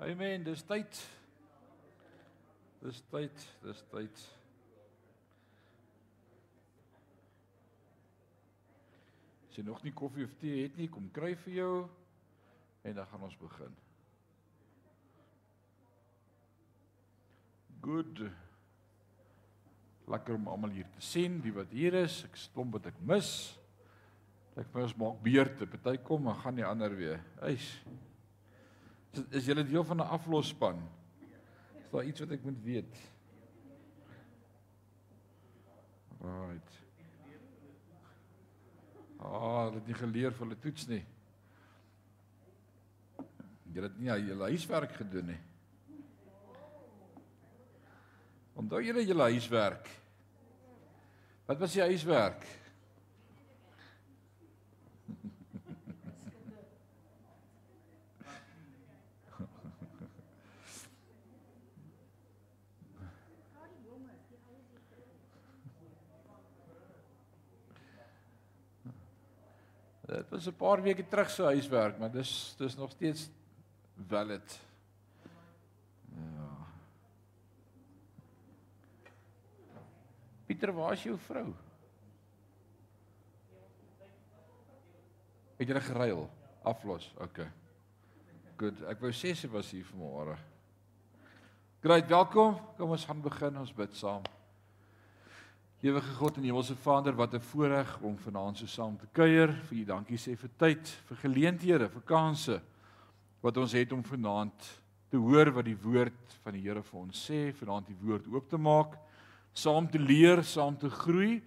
Amen, dis tyd. Dis tyd, dis tyd. As jy nog nie koffie of tee het nie, kom kry vir jou en dan gaan ons begin. Good. Lekker om almal hier te sien, die wat hier is. Ek stomp wat ek mis. Ek ons maak beurte. Party kom en gaan die ander weer. Eis. Is, is julle deel van 'n aflosspan? Is daar iets wat ek moet weet? Right. Ah, dit het nie geleer vir hulle toets nie. Julle het nie julle huiswerk gedoen nie. Onthou julle julle huiswerk? Wat was die huiswerk? Dit was 'n paar weke terug se huiswerk, maar dis dis nog steeds valid. Ja. Pieter, waar is jou vrou? Het jy geruil? Aflos. OK. Goed. Ek wou sê sy was hier vanmôre. Great, welkom. Kom ons gaan begin. Ons bid saam. Ewige God en Hemelse Vader, wat 'n voorreg om vanaand so saam te kuier. Vir U dankie sê vir tyd, vir geleenthede, vir kansse wat ons het om vanaand te hoor wat die woord van die Here vir ons sê, vanaand die woord oop te maak, saam te leer, saam te groei.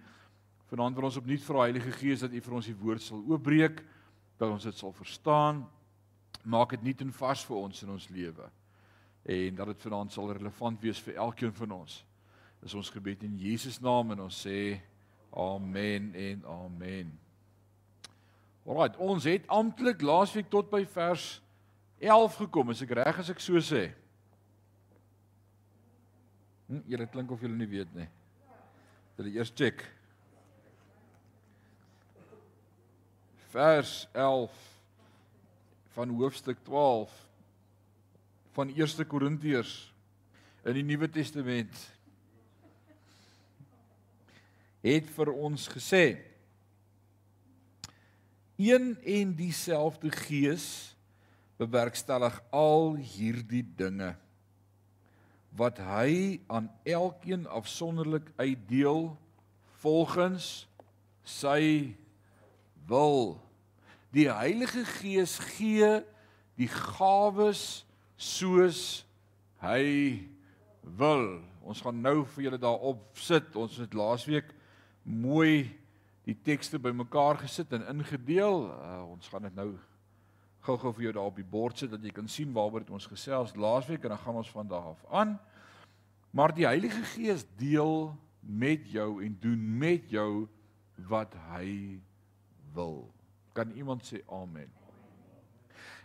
Vanaand wil ons opnuut vra Heilige Gees dat U vir ons die woord sal oopbreek, dat ons dit sal verstaan. Maak dit nuut en vars vir ons in ons lewe. En dat dit vanaand sal relevant wees vir elkeen van ons is ons gebed in Jesus naam en ons sê amen en amen. Alraai, ons het amptelik laasweek tot by vers 11 gekom, as ek reg as ek so sê. Hm, julle klink of julle nie weet nie. Julle eers check. Vers 11 van hoofstuk 12 van 1 Korintiërs in die Nuwe Testament het vir ons gesê een en dieselfde gees bewerkstellig al hierdie dinge wat hy aan elkeen afsonderlik uitdeel volgens sy wil. Die Heilige Gees gee die gawes soos hy wil. Ons gaan nou vir julle daarop sit. Ons het laasweek mooi die tekste bymekaar gesit en ingedeel. Uh, ons gaan dit nou gou-gou vir jou daar op die bord sit dat jy kan sien waaroor dit ons gesels laasweek en dan gaan ons van daar af aan. Maar die Heilige Gees deel met jou en doen met jou wat hy wil. Kan iemand sê amen?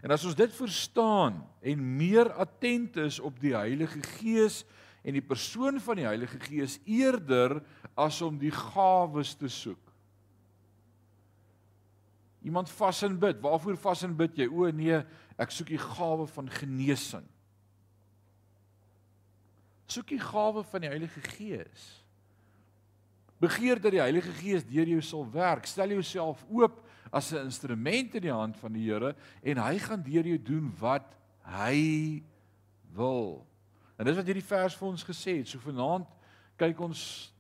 En as ons dit verstaan en meer attent is op die Heilige Gees en die persoon van die Heilige Gees eerder as om die gawes te soek. Iemand vas en bid. Waarvoor vas en bid jy? O nee, ek soek die gawe van genesing. Soek die gawe van die Heilige Gees. Begeer dat die Heilige Gees deur jou sal werk. Stel jouself oop as 'n instrument in die hand van die Here en hy gaan deur jou doen wat hy wil. En dis wat hierdie vers vir ons gesê het. So vanaand kyk ons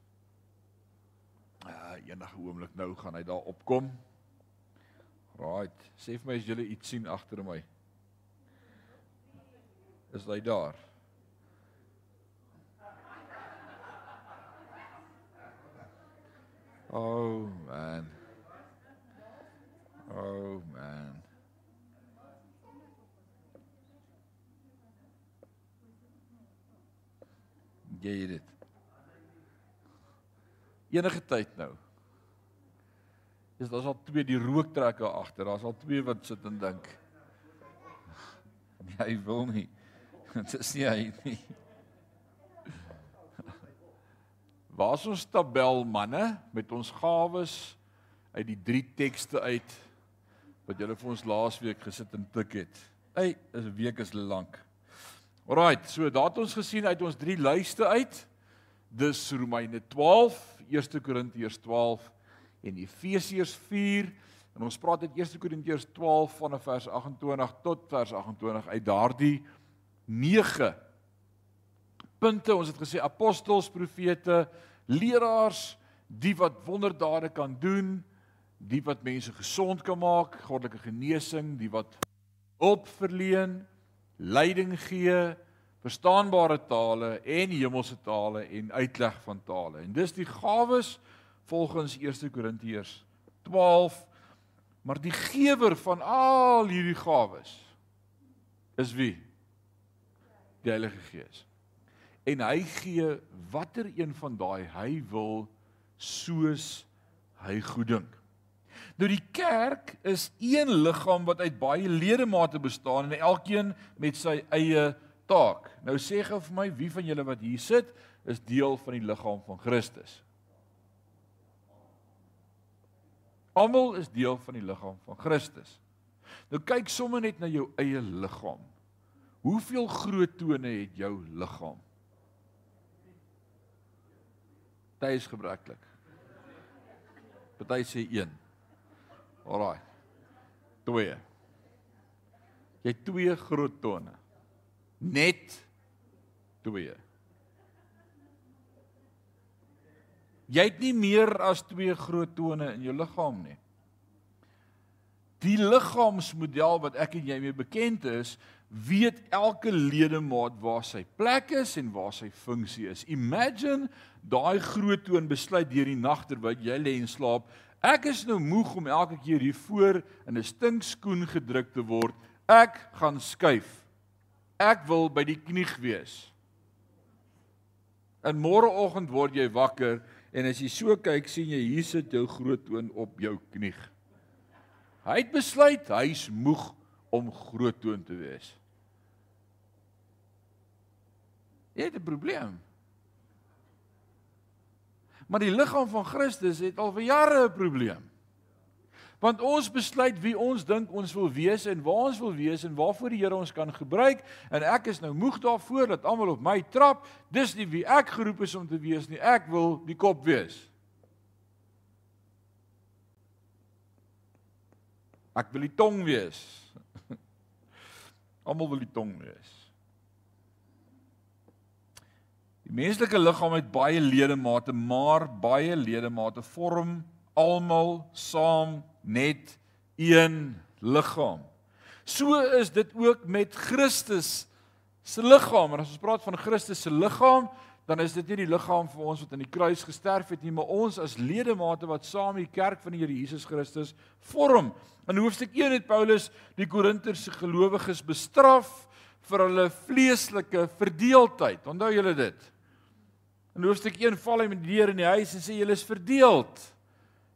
uh enige oomblik nou gaan hy daar opkom. Right. Sê vir my as julle iets sien agter my. Is hy daar? Oh man. Oh man. Jy het dit. Enige tyd nou. Is daar's al twee die rooktrekker agter. Daar's al twee wat sit en dink. Nee, hy wil nie. Dit is nie hy nie. Waar's ons tabel manne met ons gawes uit die drie tekste uit wat julle vir ons laasweek gesit en tik het. Ey, 'n week is lank. Alraight, so daat ons gesien uit ons drie lyste uit. Dis Romeine 12, 1 Korintiërs 12 en Efesiërs 4. En ons praat uit 1 Korintiërs 12 vanaf vers 28 tot vers 28 uit daardie 9 punte. Ons het gesê apostels, profete, leraars, die wat wonderdade kan doen, die wat mense gesond kan maak, goddelike genesing, die wat hulp verleen, leiding gee, verstaanbare tale en hemelse tale en uitleg van tale. En dis die gawes volgens 1 Korintiërs 12. Maar die gewer van al hierdie gawes is wie? Die Heilige Gees. En hy gee watter een van daai hy wil soos hy goeddink. Nou die kerk is een liggaam wat uit baie ledemate bestaan en elkeen met sy eie taak. Nou sê gou vir my wie van julle wat hier sit is deel van die liggaam van Christus? Almal is deel van die liggaam van Christus. Nou kyk sommer net na jou eie liggaam. Hoeveel groot tone het jou liggaam? Party is gebreklik. Party sê 1. Alraai. 2. Jy het twee groot tone. Net 2. Jy het nie meer as twee groot tone in jou liggaam nie. Die liggaamsmodel wat ek en jy mee bekend is, weet elke ledemaat waar sy plek is en waar sy funksie is. Imagine daai groot toon besluit deur die nag terwyl jy lê en slaap, Ek is nou moeg om elke keer hier voor in 'n stinkskoen gedruk te word. Ek gaan skuif. Ek wil by die knie wees. En môreoggend word jy wakker en as jy so kyk, sien jy hier sit jou groot toon op jou knie. Hy het besluit hy's moeg om groot toon te wees. Jy het 'n probleem. Maar die liggaam van Christus het al vir jare 'n probleem. Want ons besluit wie ons dink ons wil wees en waar ons wil wees en waarvoor die Here ons kan gebruik en ek is nou moeg daarvoor dat almal op my trap. Dis nie wie ek geroep is om te wees nie. Ek wil die kop wees. Ek wil die tong wees. Almal wil die tong wees. Die menslike liggaam het baie ledemate, maar baie ledemate vorm almal saam net een liggaam. So is dit ook met Christus se liggaam. En as ons praat van Christus se liggaam, dan is dit nie die liggaam vir ons wat aan die kruis gesterf het nie, maar ons as ledemate wat saam die kerk van die Here Jesus Christus vorm. In hoofstuk 1 het Paulus die Korinterse gelowiges bestraf vir hulle vleeslike verdeeldheid. Onthou julle dit? In hoofstuk 1 val hy met die deur in die huis en sê julle is verdeeld.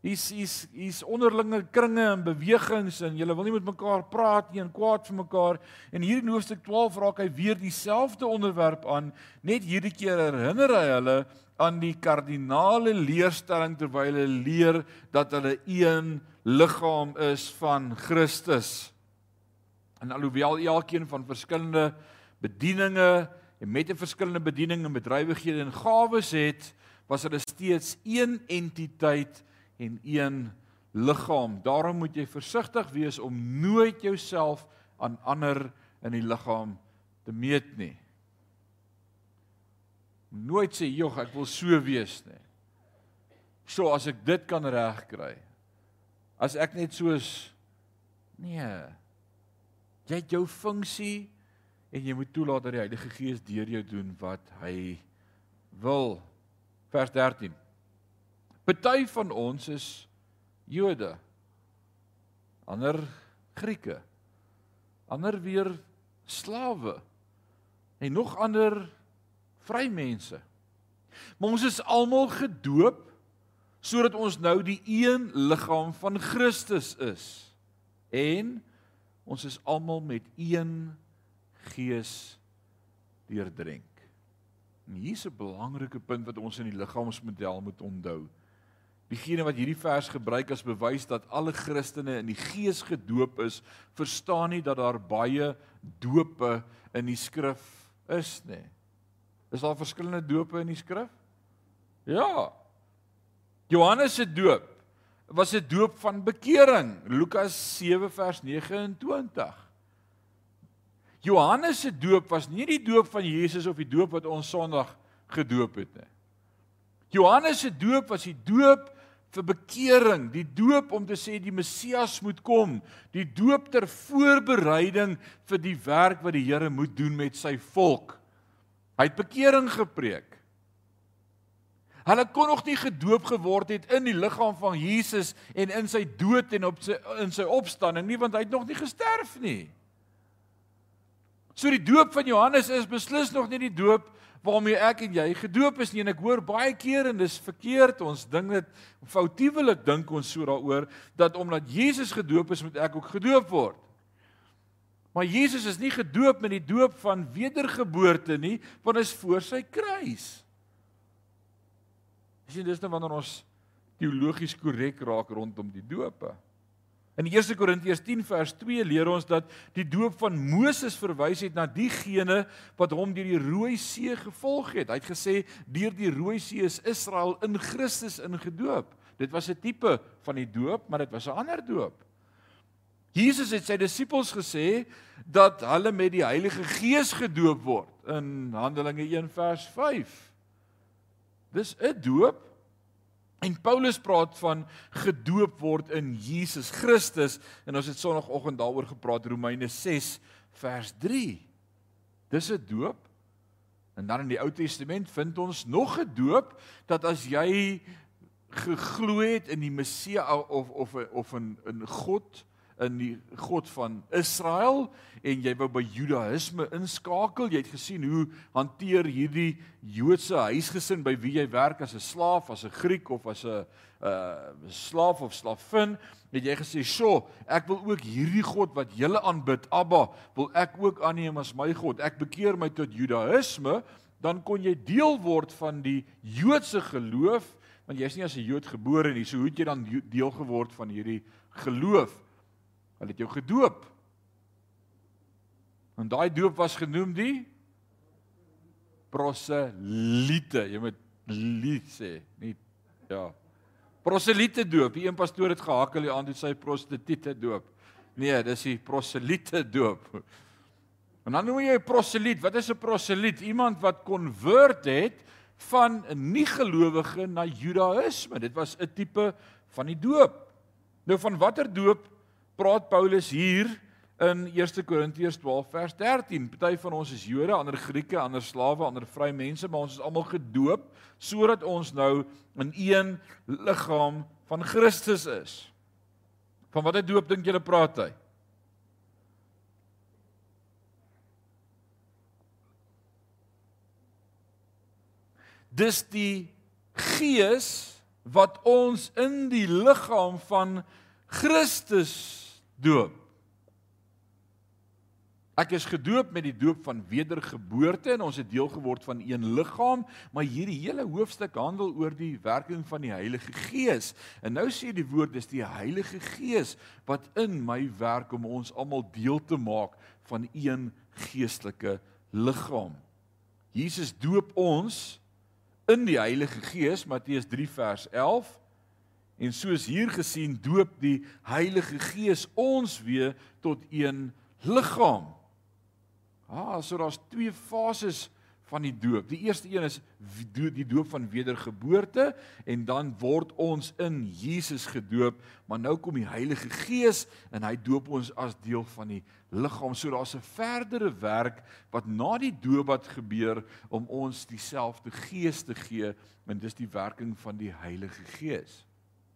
Hier's hier's hier's onderlinge kringe en bewegings en julle wil nie met mekaar praat nie en kwaad vir mekaar. En hier in hoofstuk 12 raak hy weer dieselfde onderwerp aan. Net hierdie keer herinner hy hulle aan die kardinale leerstelling terwyl hulle leer dat hulle een liggaam is van Christus. En alhoewel elkeen van verskillende bedieninge en met 'n verskillende bediening en bedrywighede en gawes het, was hulle steeds een entiteit en een liggaam. Daarom moet jy versigtig wees om nooit jouself aan ander in die liggaam te meet nie. Nooit sê jog ek wil so wees nie. So as ek dit kan regkry. As ek net soos nee. Jy het jou funksie en jy moet toelaat dat die Heilige Gees deur jou doen wat hy wil. Vers 13. Party van ons is Jode. Ander Grieke. Ander weer slawe. En nog ander vrymense. Maar ons is almal gedoop sodat ons nou die een liggaam van Christus is. En ons is almal met een gees deurdrink. En hier's 'n belangrike punt wat ons in die liggaamsmodel moet onthou. Diegene wat hierdie vers gebruik as bewys dat alle Christene in die gees gedoop is, verstaan nie dat daar baie dope in die skrif is nie. Is daar verskillende dope in die skrif? Ja. Johannes se doop was 'n doop van bekering. Lukas 7 vers 29. Johannes se doop was nie die doop van Jesus of die doop wat ons Sondag gedoop het nie. Johannes se doop was die doop vir bekering, die doop om te sê die Messias moet kom, die doop ter voorbereiding vir die werk wat die Here moet doen met sy volk. Hy het bekering gepreek. Hulle kon nog nie gedoop geword het in die liggaam van Jesus en in sy dood en op sy in sy opstanding nie want hy het nog nie gesterf nie. So die doop van Johannes is beslis nog nie die doop waarmee ek en jy gedoop is nie en ek hoor baie keer en dis verkeerd ons ding dit foutiewelik dink ons so daaroor dat omdat Jesus gedoop is moet ek ook gedoop word. Maar Jesus is nie gedoop met die doop van wedergeboorte nie want dit is voor sy kruis. Sien dis nou wanneer ons teologies korrek raak rondom die doop. In 1 Korintiërs 10 vers 2 leer ons dat die doop van Moses verwys het na diegene wat hom deur die Rooi See gevolg het. Hy het gesê deur die Rooi See is Israel in Christus ingedoop. Dit was 'n tipe van die doop, maar dit was 'n ander doop. Jesus het sy disippels gesê dat hulle met die Heilige Gees gedoop word in Handelinge 1 vers 5. Dis 'n doop. En Paulus praat van gedoop word in Jesus Christus en ons het sonoggend daaroor gepraat Romeine 6 vers 3. Dis 'n doop. En dan in die Ou Testament vind ons nog 'n doop dat as jy geglo het in die Messie of of of in in God in die God van Israel en jy wou by Judaïsme inskakel. Jy het gesien hoe hanteer hierdie Joodse huisgesin by wie jy werk as 'n slaaf, as 'n Griek of as 'n uh slaaf of slavin, het jy gesê, "Sjoe, ek wil ook hierdie God wat julle aanbid, Abba, wil ek ook aanneem as my God. Ek bekeer my tot Judaïsme." Dan kon jy deel word van die Joodse geloof, want jy's nie as 'n Jood gebore nie, so hoe het jy dan deel geword van hierdie geloof? Hulle het jou gedoop. En daai doop was genoem die proselite. Jy moet lief sê, nie ja. Proselite doop. Die een pastoor het gehakel die aand toe sy prostituie doop. Nee, dis die proselite doop. En dan noem jy 'n proseliet. Wat is 'n proseliet? Iemand wat konvert het van 'n nie-gelowige na Judaïsme. Dit was 'n tipe van die doop. Nou van watter doop praat Paulus hier in 1 Korintiërs 12 vers 13. Party van ons is Jode, ander Grieke, ander slawe, ander vrye mense, maar ons is almal gedoop sodat ons nou in een liggaam van Christus is. Van watter doop dink julle praat hy? Dis die gees wat ons in die liggaam van Christus doop. Ek is gedoop met die doop van wedergeboorte en ons het deel geword van een liggaam, maar hierdie hele hoofstuk handel oor die werking van die Heilige Gees. En nou sê die woord dis die Heilige Gees wat in my werk om ons almal deel te maak van een geestelike liggaam. Jesus doop ons in die Heilige Gees, Matteus 3 vers 11. En soos hier gesien doop die Heilige Gees ons weer tot een liggaam. Ah, so daar's twee fases van die doop. Die eerste een is die doop van wedergeboorte en dan word ons in Jesus gedoop, maar nou kom die Heilige Gees en hy doop ons as deel van die liggaam. So daar's 'n verdere werk wat na die doop wat gebeur om ons dieselfde Gees te gee, en dis die werking van die Heilige Gees.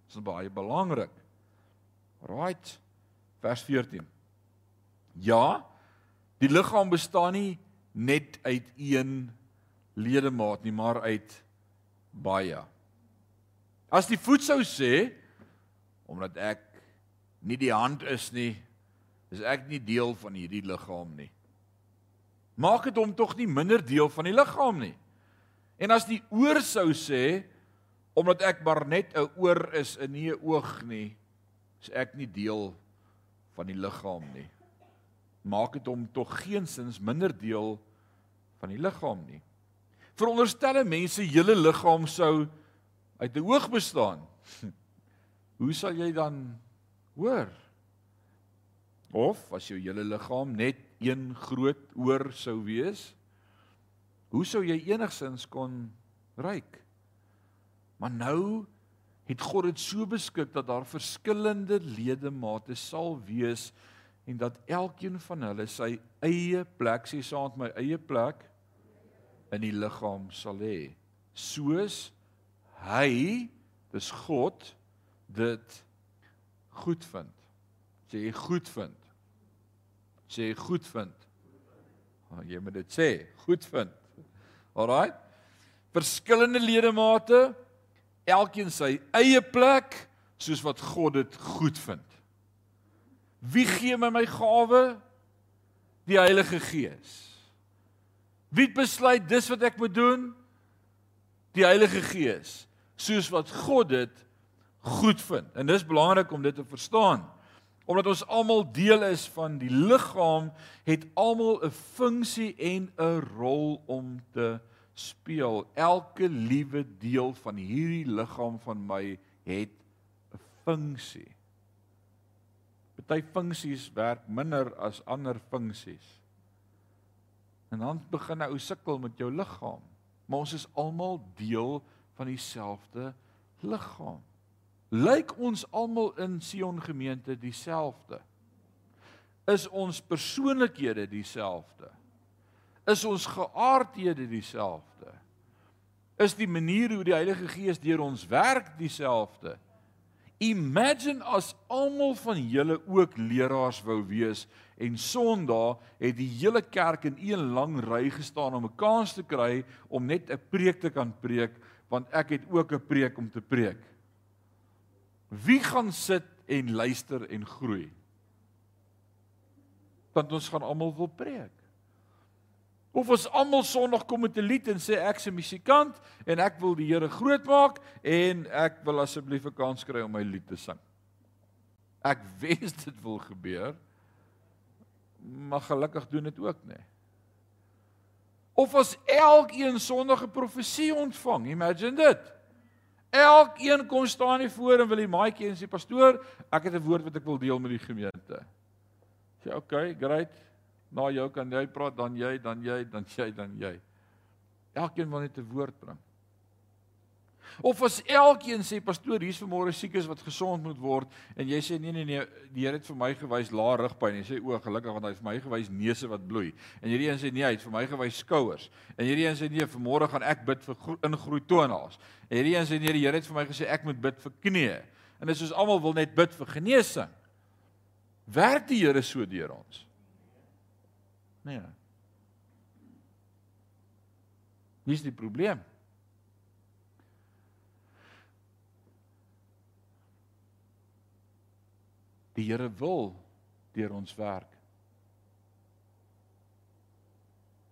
Dit is baie belangrik. Right. Vers 14. Ja, die liggaam bestaan nie net uit een ledemaat nie, maar uit baie. As die voet sou sê omdat ek nie die hand is nie, is ek nie deel van hierdie liggaam nie. Maak dit hom tog nie minder deel van die liggaam nie. En as die oor sou sê omdat ek maar net 'n oor is en nie 'n oog nie, is ek nie deel van die liggaam nie. Maak dit hom tog geensins minder deel van die liggaam nie. Veronderstelle mense hele liggaam sou uit 'n oog bestaan. Hoe sal jy dan hoor? Of as jou hele liggaam net een groot oor sou wees, hoe sou jy enigsins kon ruik? Maar nou het God dit so beskik dat daar verskillende ledemate sal wees en dat elkeen van hulle sy eie plek, sê met my eie plek in die liggaam sal hê. Soos hy, dis God, dit goed vind. Sê jy goed vind. Sê jy goed vind. Oh, jy moet dit sê, goed vind. Alraai. Verskillende ledemate, elkeen sy eie plek soos wat God dit goed vind. Wie gee my my gawe? Die Heilige Gees. Wie besluit dis wat ek moet doen? Die Heilige Gees, soos wat God dit goed vind. En dis belangrik om dit te verstaan. Omdat ons almal deel is van die liggaam, het almal 'n funksie en 'n rol om te speel. Elke liewe deel van hierdie liggaam van my het 'n funksie. Party funksies werk minder as ander funksies. En dan begin 'n ou sukkel met jou liggaam. Maar ons is almal deel van dieselfde liggaam lyk ons almal in Sion gemeente dieselfde? Is ons persoonlikhede dieselfde? Is ons geaardhede dieselfde? Is die manier hoe die Heilige Gees deur ons werk dieselfde? Imagine as almal van julle ook leraars wou wees en Sondag het die hele kerk in een lang ry gestaan om 'n kans te kry om net 'n preek te kan preek want ek het ook 'n preek om te preek. Wie gaan sit en luister en groei? Want ons gaan almal wil preek. Of ons almal Sondag kom met 'n lied en sê ek's 'n musikant en ek wil die Here groot maak en ek wil asseblief 'n kans kry om my lied te sing. Ek wens dit wil gebeur. Maar gelukkig doen dit ook nie. Of as elkeen Sondag 'n profesie ontvang, imagine dit. Elkeen kom staan hier voor en wil die maatjie en sê pastoor, ek het 'n woord wat ek wil deel met die gemeente. Sê okay, great. Na jou kan jy praat, dan jy, dan jy, dan jy, dan jy. Elkeen wil net 'n woord bring. Of as elkeen sê pastoor, hier's vanmôre siekes wat gesond moet word en jy sê nee nee nee, die Here het vir my gewys lae rugpyn en jy sê o, gelukkig want hy het vir my gewys neuse wat bloei. En hierdie een sê nee, hy het vir my gewys skouers. En hierdie een sê nee, vanmôre gaan ek bid vir ingroei tonaals. En hierdie een sê nee, die Here het vir my gesê ek moet bid vir knieë. En dit is soos almal wil net bid vir genesing. Werk die Here so deur ons? Nee. Wie is die probleem? Die Here wil deur ons werk.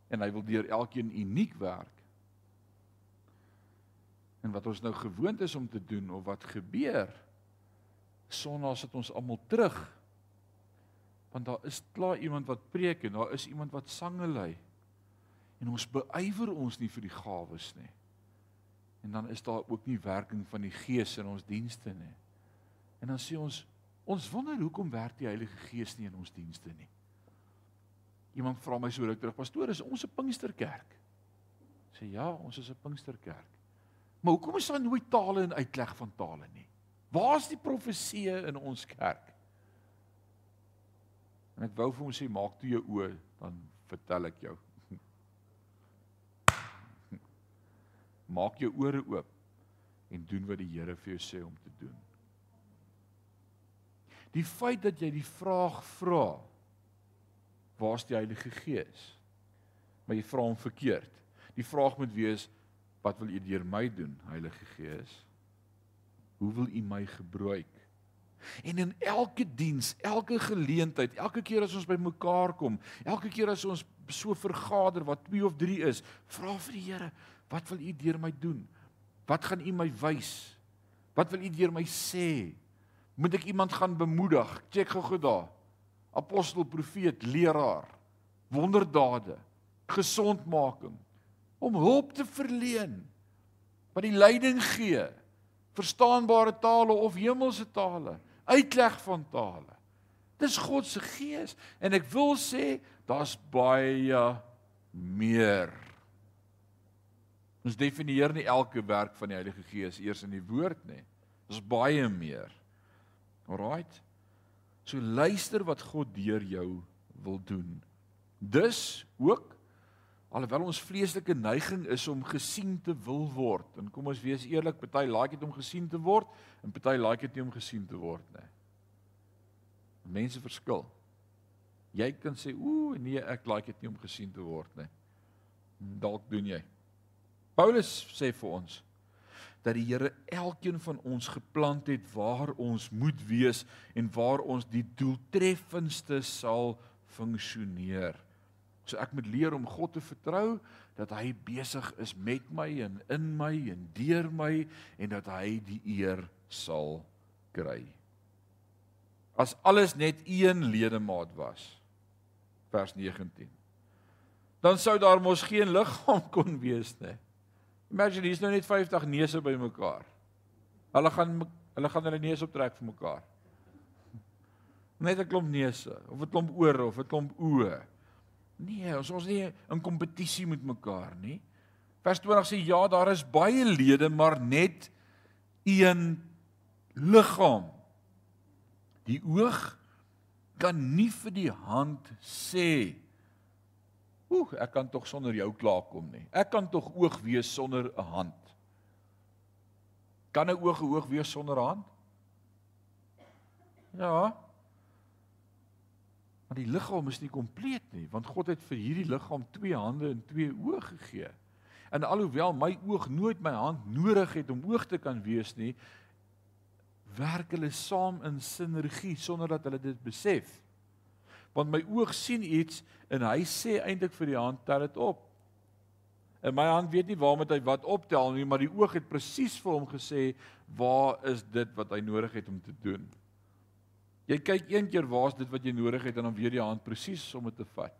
En hy wil deur elkeen uniek werk. En wat ons nou gewoond is om te doen of wat gebeur sonnaas sit ons almal terug. Want daar is klaar iemand wat preek en daar is iemand wat sange lei. En ons beywer ons nie vir die gawes nie. En dan is daar ook nie werking van die Gees in ons dienste nie. En dan sê ons Ons wonder hoekom werk die Heilige Gees nie in ons dienste nie. Iemand vra my so ruk terug, pastoor, is ons 'n Pinksterkerk? Sê ja, ons is 'n Pinksterkerk. Maar hoekom is daar nooit tale en uitleg van tale nie? Waar's die profeseë in ons kerk? En ek wou vir hom sê maak toe jou oë, dan vertel ek jou. Maak jou ore oop en doen wat die Here vir jou sê om te doen. Die feit dat jy die vraag vra, waar's die Heilige Gees? Maar jy vra hom verkeerd. Die vraag moet wees, wat wil U deur my doen, Heilige Gees? Hoe wil U my gebruik? En in elke diens, elke geleentheid, elke keer as ons bymekaar kom, elke keer as ons so vergader wat 2 of 3 is, vra vir die Here, wat wil U deur my doen? Wat gaan U my wys? Wat wil U deur my sê? Moet ek iemand gaan bemoedig? Check gou-gou daar. Apostel, profeet, leraar, wonderdade. gesondmaking, om hulp te verleen, wat die leiding gee, verstaanbare tale of hemelse tale, uitleg van tale. Dis God se gees en ek wil sê daar's baie meer. Ons definieer nie elke werk van die Heilige Gees eers in die woord nie. Daar's baie meer. Alraight. So luister wat God deur jou wil doen. Dus ook alhoewel ons vleeslike neiging is om gesien te wil word en kom ons wees eerlik, party like dit om gesien te word en party like dit nie om gesien te word nie. Mense verskil. Jy kan sê, "Ooh, nee, ek like dit nie om gesien te word nie." Dalk doen jy. Paulus sê vir ons dat die Here elkeen van ons geplant het waar ons moet wees en waar ons die doeltreffendste sal funksioneer. So ek moet leer om God te vertrou dat hy besig is met my en in my en deur my en dat hy die eer sal kry as alles net een ledemaat was. Vers 19. Dan sou daar mos geen liggaam kon wees nie. Imagine hier's nou net 50 neuse by mekaar. Hulle gaan hulle gaan hulle neus optrek vir mekaar. Net 'n klomp neuse of 'n klomp ore of 'n klomp oë. Nee, ons ons nie in kompetisie met mekaar nie. Vers 20 sê ja, daar is baie lede, maar net een liggaam. Die oog kan nie vir die hand sê Oek, ek kan tog sonder jou klaarkom nie. Ek kan tog oog wees sonder 'n hand. Kan 'n oog hoog wees sonder 'n hand? Ja. Maar die liggaam is nie kompleet nie, want God het vir hierdie liggaam twee hande en twee oë gegee. En alhoewel my oog nooit my hand nodig het om oog te kan wees nie, werk hulle saam in sinergie sonder dat hulle dit besef. Want my oog sien iets en hy sê eintlik vir die hand tel dit op. En my hand weet nie waarmee hy wat optel nie, maar die oog het presies vir hom gesê waar is dit wat hy nodig het om te doen. Jy kyk een keer waar is dit wat jy nodig het en dan weet die hand presies om dit te vat.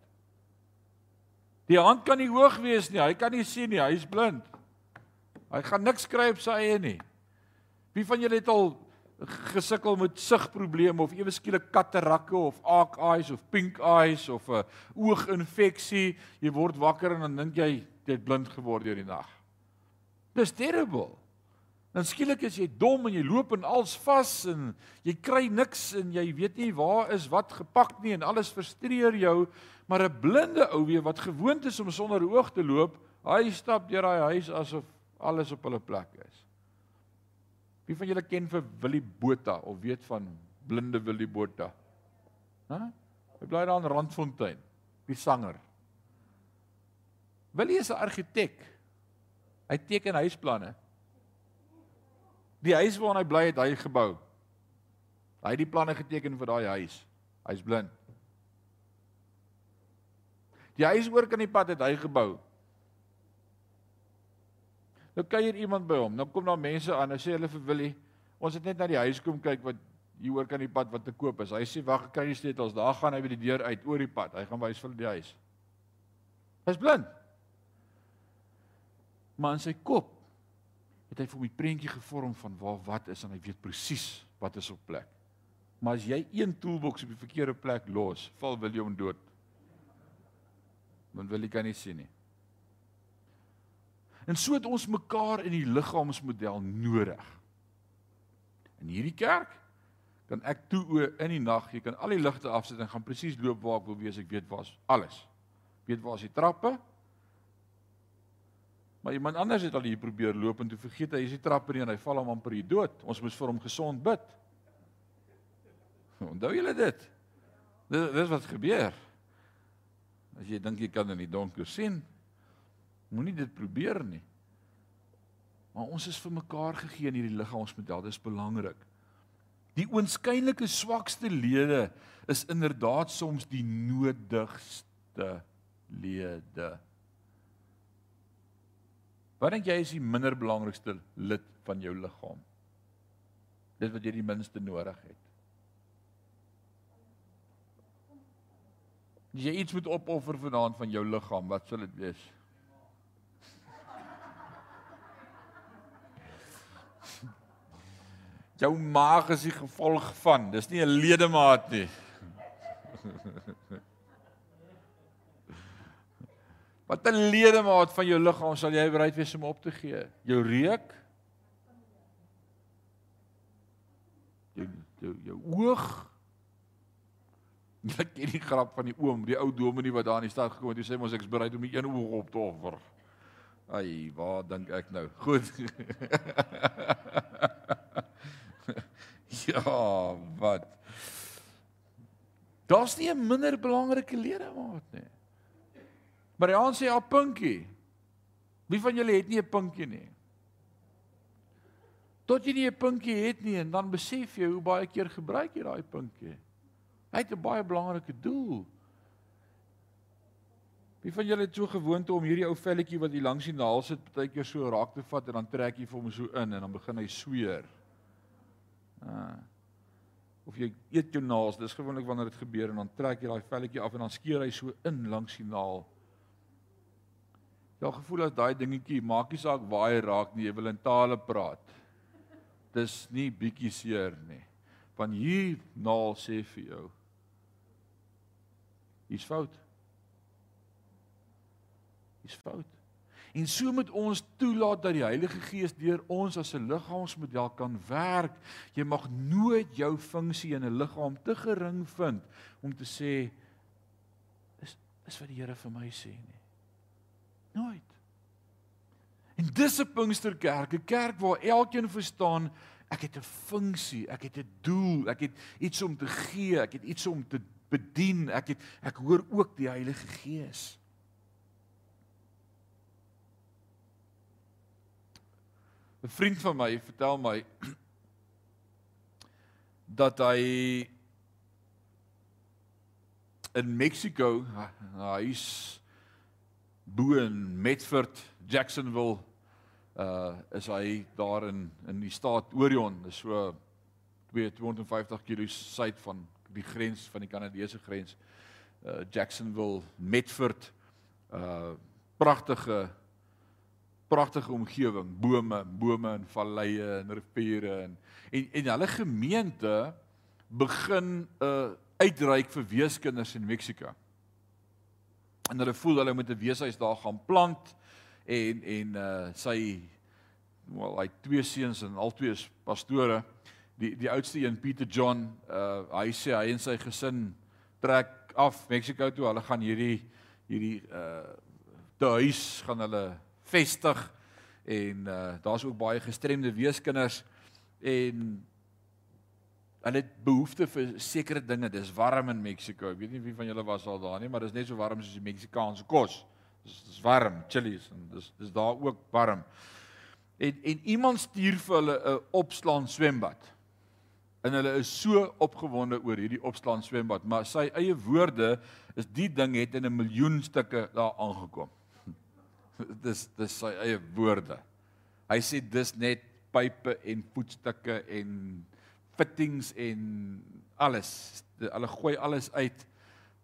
Die hand kan nie hoog wees nie, hy kan nie sien nie, hy is blind. Hy gaan niks kry op sy eie nie. Wie van julle het al gesukkel met sigprobleme of ewe skielik katarakke of arc eyes of pink eyes of 'n ooginfeksie, jy word wakker en dan dink jy jy het blind geword deur die nag. Dis terrible. Dan skielik is jy dom en jy loop en als vas en jy kry niks en jy weet nie waar is wat gepak nie en alles frustreer jou, maar 'n blinde ou wie wat gewoond is om sonder oog te loop, hy stap deur daai huis asof alles op hulle plek is. Wie van julle ken vir Willie Botha of weet van blinde Willie Botha? Hæ? Hy bly daar in Randfontein, die sanger. Willie is 'n argitek. Hy teken huisplanne. Die huis waarin hy bly het hy gebou. Hy het die planne geteken vir daai huis. Hy's blind. Die huis oor kan die pad het hy gebou. Nou kuier iemand by hom. Nou kom daar mense aan. Hulle sê hulle vir Willie, ons het net na die huis kom kyk wat hier oor kan die pad wat te koop is. Hy sê wag, ek kry die sleutels. Daar gaan hy by die deur uit oor die pad. Hy gaan wys vir die huis. Hy's blind. Maar in sy kop het hy vir my prentjie gevorm van waar wat is en hy weet presies wat is op plek. Maar as jy een toolbox op die verkeerde plek los, val William dood. Want Willie kan nie sien nie. En so het ons mekaar in die liggaamsmodel nodig. In hierdie kerk kan ek toe o in die nag, jy kan al die ligte afsit en gaan presies loop waar ek wil wees, ek weet waar's alles. Weet waar's die trappe? Maar iemand anders het al hier probeer loop en toe vergeet hy is die trappe nie en hy val hom amper hier dood. Ons moes vir hom gesond bid. Onthou julle dit? Dis dis wat gebeur. As jy dink jy kan in die donker sien, Moenie dit probeer nie. Maar ons is vir mekaar gegee in hierdie liggaamsmodel. Dit is belangrik. Die oënskynlike swakste lede is inderdaad soms die nodigste lede. Wat dink jy is die minder belangrikste lid van jou liggaam? Dit wat jy die minste nodig het. As jy iets moet opoffer vanaand van jou liggaam, wat sal dit wees? Jou maag is die gevolg van, dis nie 'n ledemaat nie. Wat 'n ledemaat van jou liggaam sal jy bereid wees om op te gee? Jou reuk? Jou jou jou oog? Ek ken die grap van die oom, die ou dominee wat daar in die stad gekom het, hy sê mos ek is bereid om die een oog op te offer. Ai, waar dink ek nou? Goed. ja, wat? Daar's nie 'n minder belangrike ledemaat nie. Maar hy sê 'n pinkie. Wie van julle het nie 'n pinkie nie? Tot jy nie 'n pinkie het nie en dan besef jy hoe baie keer gebruik jy daai pinkie. Hy het 'n baie belangrike doel. Wie van julle het so gewoonte om hierdie ou velletjie wat hier langs die naal sit, baie keer so raak te vat en dan trek jy vir hom so in en dan begin hy sweer. Ah. Of jy eet jou naels, dis gewoonlik wanneer dit gebeur en dan trek jy daai velletjie af en dan skeer hy so in langs die naal. Jou gevoel as daai dingetjie maak nie saak waar hy raak nie, jy wil in tale praat. Dis nie bietjie seer nie. Van hier naal sê vir jou. Dis fout. Dis fout. En so moet ons toelaat dat die Heilige Gees deur ons as 'n liggaamsmodel kan werk. Jy mag nooit jou funksie in 'n liggaam te gering vind om te sê is is wat die Here vir my sê nie. Nooit. En dis 'n Pinksterkerk, 'n kerk waar elkeen verstaan ek het 'n funksie, ek het 'n doel, ek het iets om te gee, ek het iets om te bedien, ek het ek hoor ook die Heilige Gees. 'n vriend van my vertel my dat hy in Mexico, hy's bo in Medford, Jacksonville, uh is hy daar in in die staat Orion, is so 250 km suid van die grens van die Kanadese grens. Uh Jacksonville, Medford, uh pragtige pragtige omgewing, bome, bome en valleie en riviere en en, en hulle gemeente begin 'n uh, uitreik vir weeskinders in Mexiko. En hulle voel hulle moet 'n weeshuis daar gaan plant en en uh sy wel hy twee seuns en albei is pastore. Die die oudste een Pieter John, uh hy sê hy en sy gesin trek af Mexiko toe. Hulle gaan hierdie hierdie uh te huis gaan hulle vestig en uh daar's ook baie gestremde weeskinders en hulle het behoefte vir sekere dinge. Dis warm in Mexiko. Ek weet nie wie van julle was al daar nie, maar dis net so warm soos die Meksikaanse kos. Dis dis warm, chillies en dis dis daar ook warm. En en iemand stuur vir hulle 'n opslaan swembad. En hulle is so opgewonde oor hierdie opslaan swembad, maar sy eie woorde is die ding het in 'n miljoen stukke daar aangekom dis dis sy eie woorde. Hy sê dis net pype en voetstukke en fittings en alles. Hulle gooi alles uit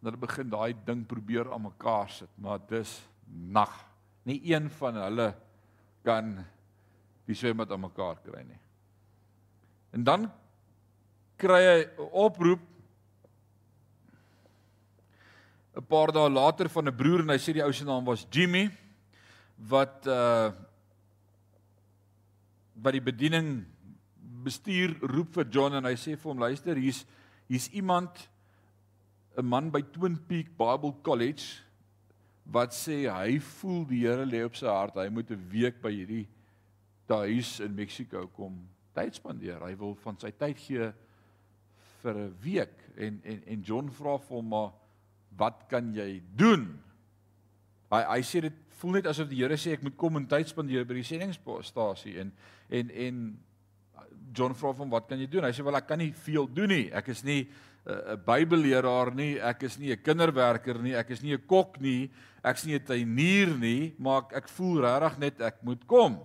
en hulle begin daai ding probeer aan mekaar sit, maar dis nag. Nie een van hulle kan die swembad aan mekaar kry nie. En dan kry hy 'n oproep 'n paar dae later van 'n broer en hy sê die ou se naam was Jimmy wat uh wat die bediening bestuur roep vir John en hy sê vir hom luister hier's hier's iemand 'n man by Twin Peak Bible College wat sê hy voel die Here lê op sy hart. Hy moet 'n week by hierdie huis in Mexiko kom tyd spandeer. Hy wil van sy tyd gee vir 'n week. En en en John vra vir hom maar wat kan jy doen? Hy hy sê dit voel net asof die Here sê ek moet kom en tyd spandeer by die sendingstasie en en en John vra hom wat kan jy doen? Hy sê wel ek kan nie veel doen nie. Ek is nie 'n uh, Bybelleraar nie, ek is nie 'n kinderwerker nie, ek is nie 'n kok nie, ek is nie 'n tuinier nie, maar ek, ek voel regtig net ek moet kom.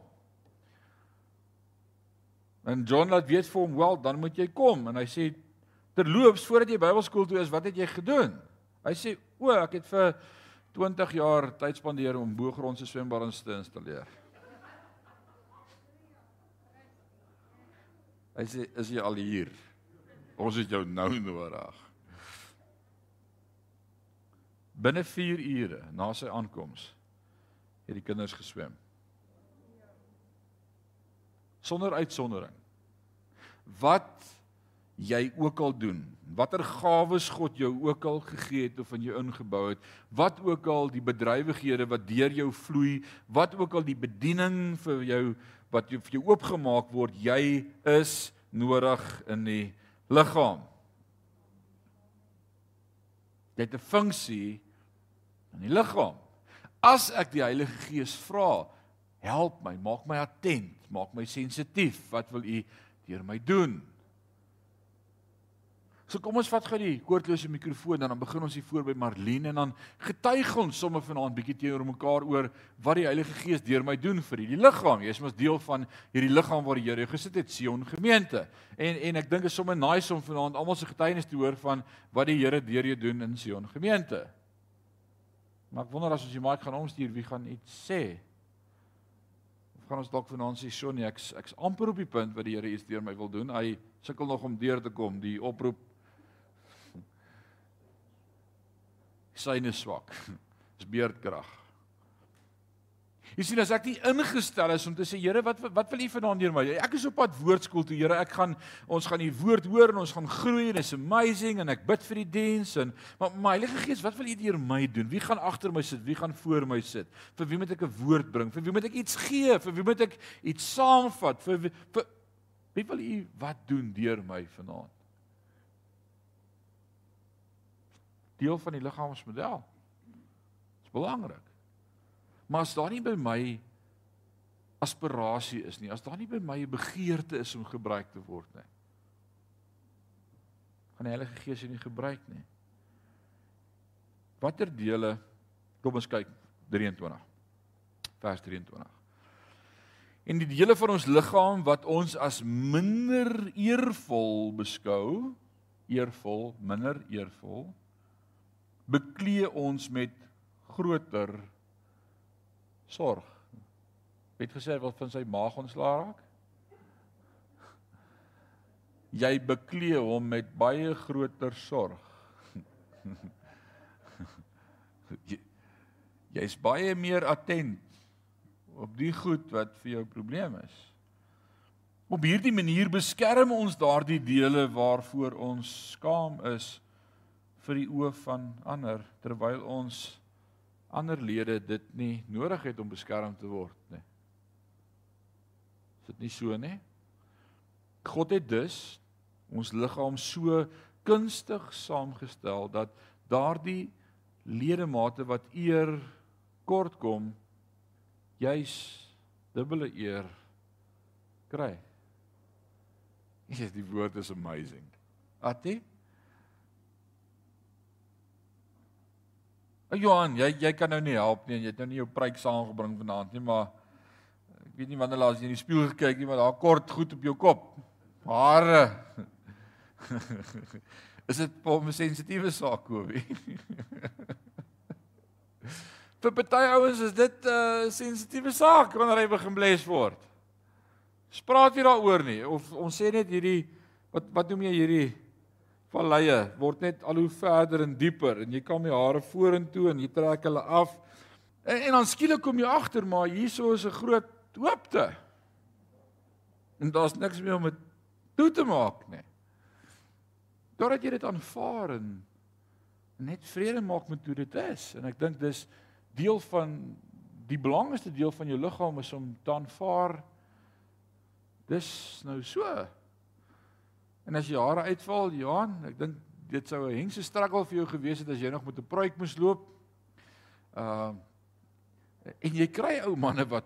En John laat weet vir hom, "Wel, dan moet jy kom." En hy sê terloops, voordat jy Bybelskool toe is, wat het jy gedoen? Hy sê, "O, ek het vir 20 jaar tyd spandeer om bo-grondse swembaddens te installeer." Hy sê, "Is jy al hier? Ons het jou nou nodig." Binne 4 ure na sy aankoms het die kinders geswem. Sonder uitsondering. Wat jy ook al doen, watter gawes God jou ook al gegee het of in jou ingebou het, wat ook al die bedrywighede wat deur jou vloei, wat ook al die bediening vir jou wat vir jou oopgemaak word, jy is nodig in die liggaam. Jy het 'n funksie in die liggaam. As ek die Heilige Gees vra, help my, maak my attent, maak my sensitief, wat wil u deur my doen? So kom ons vat gou die koordlose mikrofoon en dan begin ons hier voor by Marlene en dan getuig ons sommer vanaand bietjie teenoor mekaar oor wat die Heilige Gees deur my doen vir hierdie liggaam. Jy is mos deel van hierdie liggaam waar die Here jou gesit het, Sion gemeente. En en ek dink is sommer nice om vanaand almal se getuienis te hoor van wat die Here deur jou doen in Sion gemeente. Maar ek wonder as ons die mic gaan omstuur, wie gaan iets sê? Of gaan ons dalk vanaand sê, "Sonnie, ek's ek's amper op die punt wat die Here iets deur my wil doen. Hy sukkel nog om deur te kom. Die oproep syne swak. Dis beerdkrag. Jy sien as ek nie ingestel is om te sê Here wat wat wil U vanaand deur my? Ek is op pad woordskool toe Here. Ek gaan ons gaan die woord hoor en ons gaan groei en it's amazing en ek bid vir die diens en maar my Heilige Gees, wat wil U deur my doen? Wie gaan agter my sit? Wie gaan voor my sit? Vir wie moet ek 'n woord bring? Vir wie moet ek iets gee? Vir wie moet ek iets saamvat? Vir wie, vir wie wil U wat doen deur my vanaand? Deel van die liggaamsmodel. Dit is belangrik. Maar as daar nie by my aspirasie is nie, as daar nie by my 'n begeerte is om gebruik te word nie. Gaan die Heilige Gees nie gebruik nie. Watter dele kom ons kyk 23 vers 23. En die dele van ons liggaam wat ons as minder eervol beskou, eervol, minder eervol, beklee ons met groter sorg. Het gesê wat van sy maag ontslaa raak? Jy beklee hom met baie groter sorg. Jy's baie meer attent op die goed wat vir jou probleem is. Op hierdie manier beskerm ons daardie dele waarvoor ons skaam is vir die oë van ander terwyl ons ander lede dit nie nodig het om beskerm te word nie. Is dit nie so nie? God het dus ons liggaam so kunstig saamgestel dat daardie ledemate wat eer kort kom juis dubbele eer kry. Ja, die woord is amazing. Atie Johan, jy jy kan nou nie help nie. Jy het nou nie jou preek saamgebring vanaand nie, maar ek weet nie wanneer laas jy in die spieël gekyk het, maar daar kort goed op jou kop. Hare. Is dit 'n sensitiewe saak, Kobie? Vir party ouens is dit 'n uh, sensitiewe saak wanneer hy begin bles word. Spraak jy daaroor nie of ons sê net hierdie wat wat noem jy hierdie valleie word net al hoe verder en dieper en jy kom die hare vorentoe en jy trek hulle af. En, en dan skielik kom jy agter maar hierso is 'n groot hoopte. En daar's niks meer om dit toe te maak nie. Doordat jy dit aanvaar en net vrede maak met hoe dit is en ek dink dis deel van die belangrikste deel van jou liggaam is om te aanvaar dis nou so En as jy hare uitval, Johan, ek dink dit sou 'n hengse struggle vir jou gewees het as jy nog met 'n pruik moes loop. Uh en jy kry ou manne wat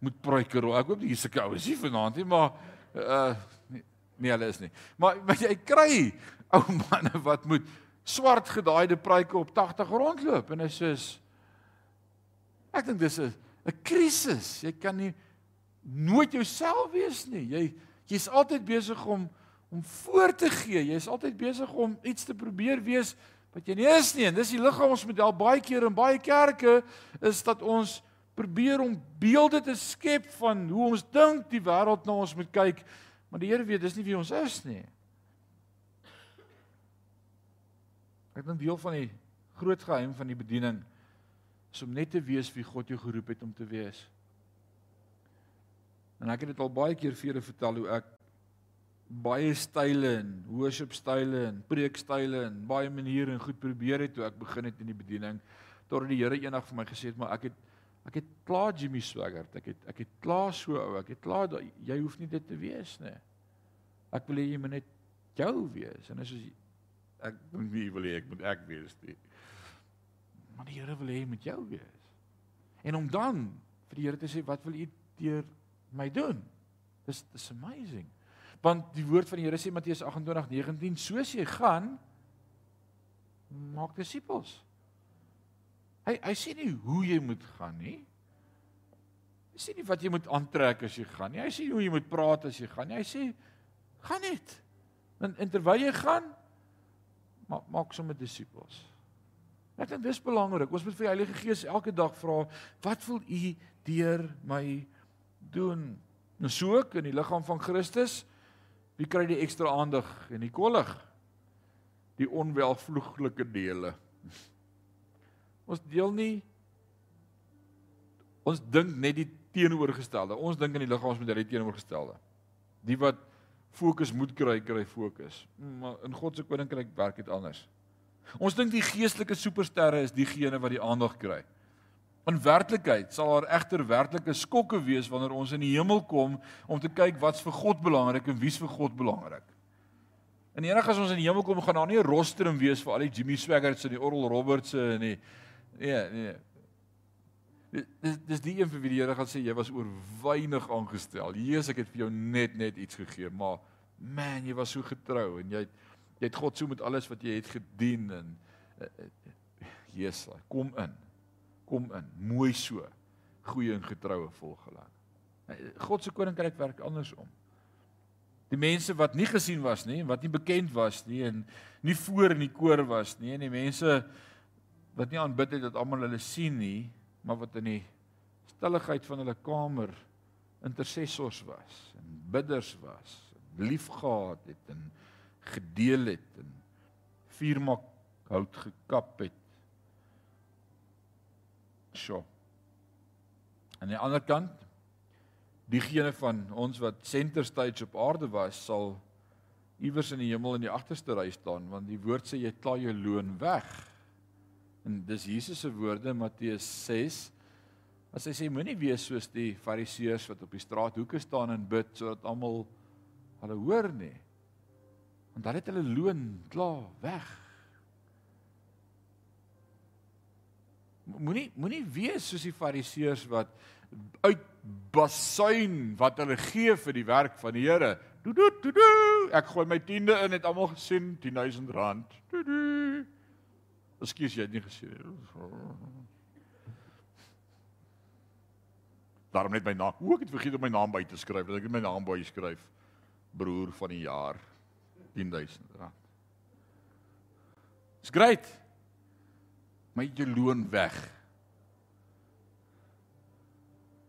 moet pruike rol. Ek hoop nie hier's 'n ou is hier vanaand nie, maar uh nee, nee, hulle is nie. Maar maar jy kry ou manne wat moet swart gedaaide pruike op 80 rondloop en is ek dink dis 'n 'n krisis. Jy kan nie nooit jouself wees nie. Jy jy's altyd besig om om voor te gee. Jy is altyd besig om iets te probeer wees wat jy nie is nie. En dis die liggaamsmodel baie keer in baie kerke is dat ons probeer om beelde te skep van hoe ons dink die wêreld na ons moet kyk, maar die Here weet dis nie wie ons is nie. Ek dink deel van die groot geheim van die bediening is om net te wees wie God jou geroep het om te wees. En ek het dit al baie keer vir julle vertel hoe ek baie style en worship style en preekstyle en baie maniere en goed probeer het toe ek begin het in die bediening totdat die Here eendag vir my gesê het maar ek het ek het klaar Jimmy Swaggart ek het ek het klaar so ou ek het klaar jy hoef nie dit te wees nie ek wil hê jy moet net jou wees en as ek dink wie wil hê ek moet ek wees nie maar die Here wil hê moet jou wees en om dan vir die Here te sê wat wil u deur my doen. Dis dis amazing. Want die woord van die Here sê Matteus 28:19, soos jy gaan maak disippels. Hy hy sê nie hoe jy moet gaan nie. Hy sê nie wat jy moet aantrek as jy gaan nie. Hy sê nie hoe jy moet praat as jy gaan nie. Hy sê gaan net. En, en terwyl jy gaan maak maak sommer disippels. Ek dink dis belangrik. Ons moet vir die Heilige Gees elke dag vra, wat wil u deur my doen. En so ook in die liggaam van Christus, wie kry die ekstra aandag en die kollig? Die onwelvloeglike dele. Ons deel nie ons dink net die teenoorgestelde. Ons dink in die liggaam ons moet die teenoorgestelde. Die wat fokus moet kry, kry fokus. Maar in God se koninkryk werk dit anders. Ons dink die geestelike supersterre is diegene wat die aandag kry. In werklikheid sal daar egter werklike skokke wees wanneer ons in die hemel kom om te kyk wat's vir God belangrik en wie's vir God belangrik. En enige as ons in die hemel kom, gaan daar nie 'n rostrum wees vir al die Jimmy Swaggarts en die Oral Roberts en die nee, nee. Dis dis die een vir wie die Here gaan sê jy was oor weinig aangestel. Jesus, ek het vir jou net net iets gegee, maar man, jy was so getrou en jy het jy het God so met alles wat jy het gedien en uh, uh, Jesus, kom in kom in, mooi so. Goeie en getroue volgeling. God se koninkryk werk andersom. Die mense wat nie gesien was nie, wat nie bekend was nie en nie voor in die koor was nie en die mense wat nie aanbid het dat almal hulle sien nie, maar wat in die stilligheid van hulle kamer intercessors was en bidders was, liefgehad het en gedeel het en vuurmak hout gekap het Sjoe. Aan die ander kant, diegene van ons wat center stage op aarde was, sal iewers in die hemel in die agterste ry staan want die woord sê jy klaar jou loon weg. En dis Jesus se woorde Matteus 6. As hy sê moenie wees soos die fariseërs wat op die straathoeke staan en bid sodat almal hulle hoor nie. Want dan het hulle loon klaar weg. Moenie moenie wees soos die fariseërs wat uit basuin wat hulle gee vir die werk van die Here. Do do do do. Ek gooi my tiende in het almal gesien 10000 rand. Do do. Ekskuus jy het nie gesien. Daarom net my naam. Hoe ek het vergeet om my naam by te skryf. Dat ek my naam by skryf. Broer van die jaar 10000 rand. Dis great my jou loon weg.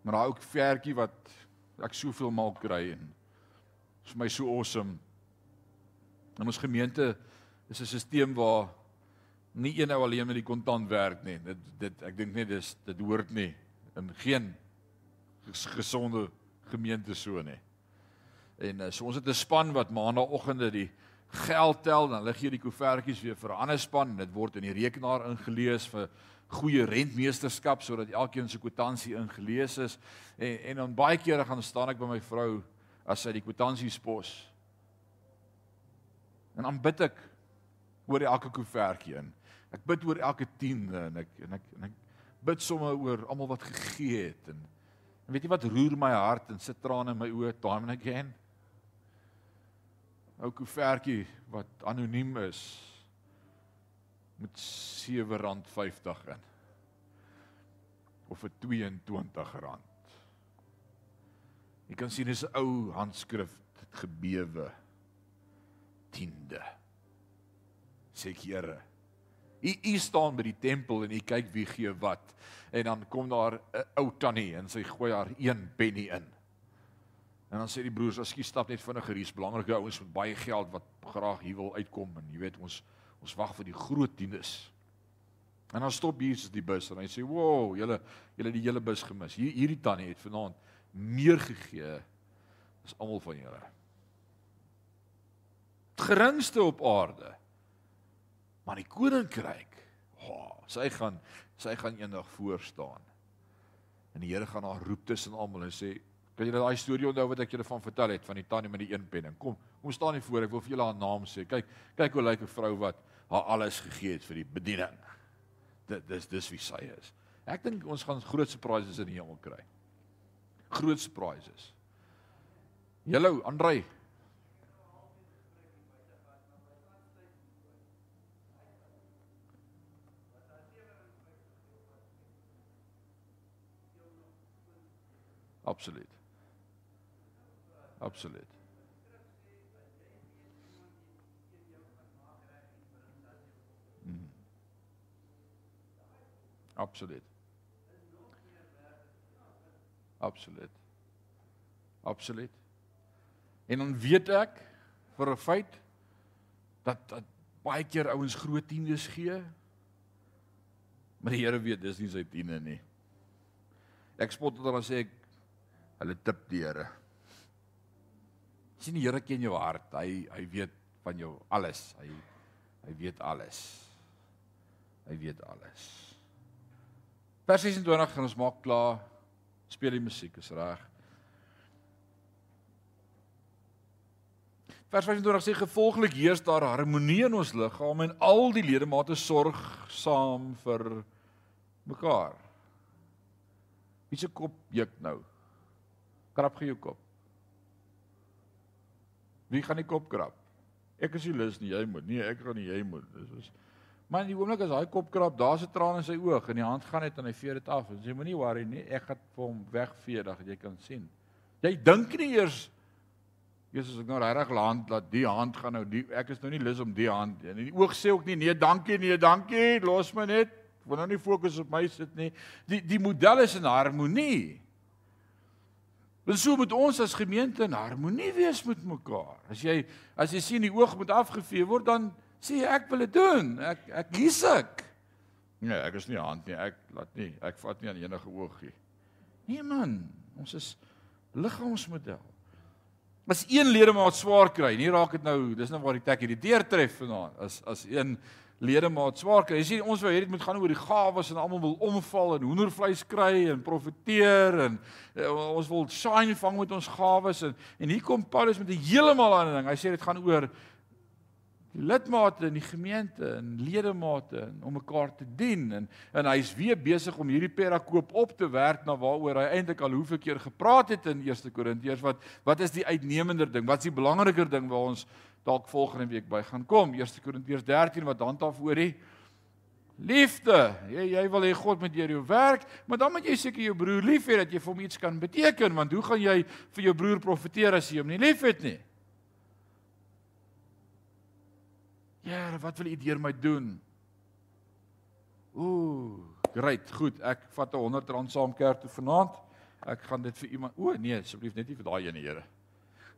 Maar daai ook vertjie wat ek soveel maal kry en is vir my so awesome. In ons gemeente is 'n stelsel waar nie een ou alleen met die kontant werk nie. Dit dit ek dink net dis dit hoort nie in geen gesonde gemeente so nie. En uh, so ons het 'n span wat maandagooggende die geld tel dan lig jy die koevertjies weer vir 'n ander span en dit word in die rekenaar ingelees vir goeie rentmeesterskap sodat elkeen se kwitansie ingelees is. En en dan baie kere gaan staan ek by my vrou as sy die kwitansies pos en dan bid ek oor elke koevertjie in. Ek bid oor elke tiende en ek en ek en ek bid sommer oor almal wat gegee het en, en weet jy wat roer my hart en sit trane in my oë time and again ou koevertjie wat anoniem is met R7.50 in of vir R22. Jy kan sien dis 'n ou handskrif dit gebewe tiende. Sê Here, U u staan by die tempel en u kyk wie gee wat. En dan kom daar 'n ou tannie en sy gooi haar 1 penny in. En dan sê die broers, "Ekskuus, stap net vinnig hier, belangrike ouens met baie geld wat graag hier wil uitkom en jy weet ons ons wag vir die groot dienes." En dan stop Jesus die bus en hy sê, "Wow, julle julle die hele bus gemis. Hier hierdie tannie het vanaand meer gegee as almal van julle." Geringste op aarde. Maar die koninkryk, oh, sy gaan sy gaan eendag voor staan. En die Here gaan haar roep tussen almal en sê, "Kan julle daai storie onthou wat ek julle van vertel het van die tannie met die een penning? Kom, kom staan hier voor, ek wil vir julle haar naam sê. Kyk, kyk hoe lyk 'n vrou wat haar alles gegee het vir die bediening." dit dis dis wie sy is. Ek dink ons gaan groot surprises in die hemel kry. Groot surprises. Hallo Andrei. Absoluut. Absoluut. Absoluut. Absoluut. Absoluut. En dan weet ek vir 'n feit dat dat baie keer ouens groot tiendes gee. Maar die Here weet dis nie sy tiende nie. Ek spot dit dan sê ek hulle tip die Here. Sien die Here ken jou hart. Hy hy weet van jou alles. Hy hy weet alles. Hy weet alles. Vers 26 gaan ons maak klaar. Speel die musiek, is reg. Vers 25 sê gevolglik heers daar harmonie in ons liggaam en al die ledemate sorg saam vir mekaar. Wie se kop juk nou? Krap gee jou kop. Wie gaan die kop krap? Ek is nie lus nie, jy moet. Nee, ek gaan nie, jy moet. Dis is Maar in die oomblik as hy kop krap, daar's 'n traan in sy oog en die hand gaan net en hy vee dit af. En jy moenie worry nie, ek gaan vir hom wegvee dat jy kan sien. Jy dink nie eers Jesus ek nou regtig land dat die hand gaan nou die ek is nou nie lus om die hand en die oog sê ook nie nee dankie nee dankie los my net wil nou nie fokus op my sit nie die die model is in harmonie Want so moet ons as gemeente in harmonie wees met mekaar as jy as jy sien die oog moet afgevee word dan sê ek wil dit doen. Ek ek kies ek. Nee, ek is nie hand nie. Ek laat nie. Ek vat nie aan enige oog nie. Nee man, ons is liggaamsmodel. As een ledemaat swaar kry, nie raak dit nou, dis nou waar die tek hierdie deur tref vanaand. As as een ledemaat swaar kry. Jy sien ons wou dit moet gaan oor die gawes en almal wil omval en hoendervleis kry en profeteer en uh, ons wil shine vang met ons gawes en en hier kom Paulus met 'n heeltemal ander ding. Hy sê dit gaan oor die lidmate in die gemeente en ledemate om mekaar te dien en en hy's weer besig om hierdie perakoop op te werk na waaroor hy eintlik al hoeveel keer gepraat het in 1 Korintiërs wat wat is die uitnemender ding wat is die belangriker ding waar ons dalk volgende week by gaan kom 1 Korintiërs 13 wat handhaaf oor die liefde jy jy wil hê God moet deur jou werk maar dan moet jy seker jou broer lief hê dat jy vir hom iets kan beteken want hoe gaan jy vir jou broer profeteer as jy hom nie liefhet nie Here, wat wil U deur my doen? Ooh, great, goed. Ek vat 'n 100 rand saam kerk toe vanaand. Ek gaan dit vir iemand. O nee, asseblief net nie vir daai ene, Here.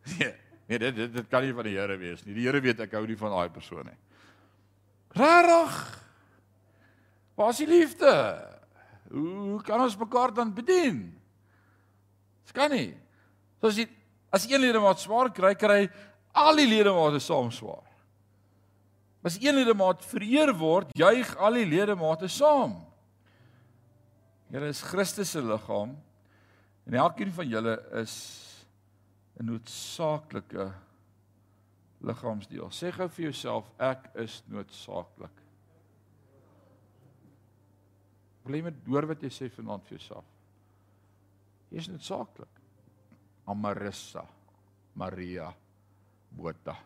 Nee, nee, dit dit dit kan nie van die Here wees nie. Die Here weet ek hou nie van daai persoon nie. Rarig. Waar is die liefde? Hoe kan ons mekaar dan bedien? Dit kan nie. So as jy as een ledemaat swaar kry, kry al die ledemate saam swaar. As een ledemaat vereer word, juig al die ledemate saam. Julle is Christus se liggaam en elkeen van julle is 'n noodsaaklike liggaamsdeel. Sê gou vir jouself ek is noodsaaklik. Bly met hoor wat jy sê vanaand vir jouself. Jy is noodsaaklik. Amarissa Maria Botha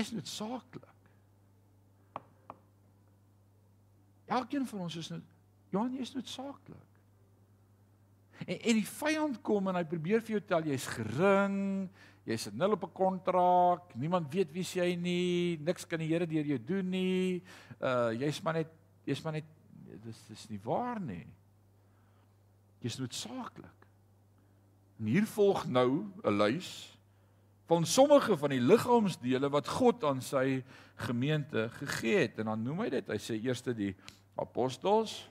is noodsaaklik. Elkeen van ons is nou Johan, jy is noodsaaklik. En en die vyand kom en hy probeer vir jou tel jy's gering, jy's nul op 'n kontrak, niemand weet wie jy nie, niks kan die Here deur jou doen nie. Uh jy's maar net jy's maar net dis dis nie waar nie. Jy's noodsaaklik. En hier volg nou 'n lys van sommige van die liggaamsdele wat God aan sy gemeente gegee het en dan noem hy dit hy sê eerste die apostels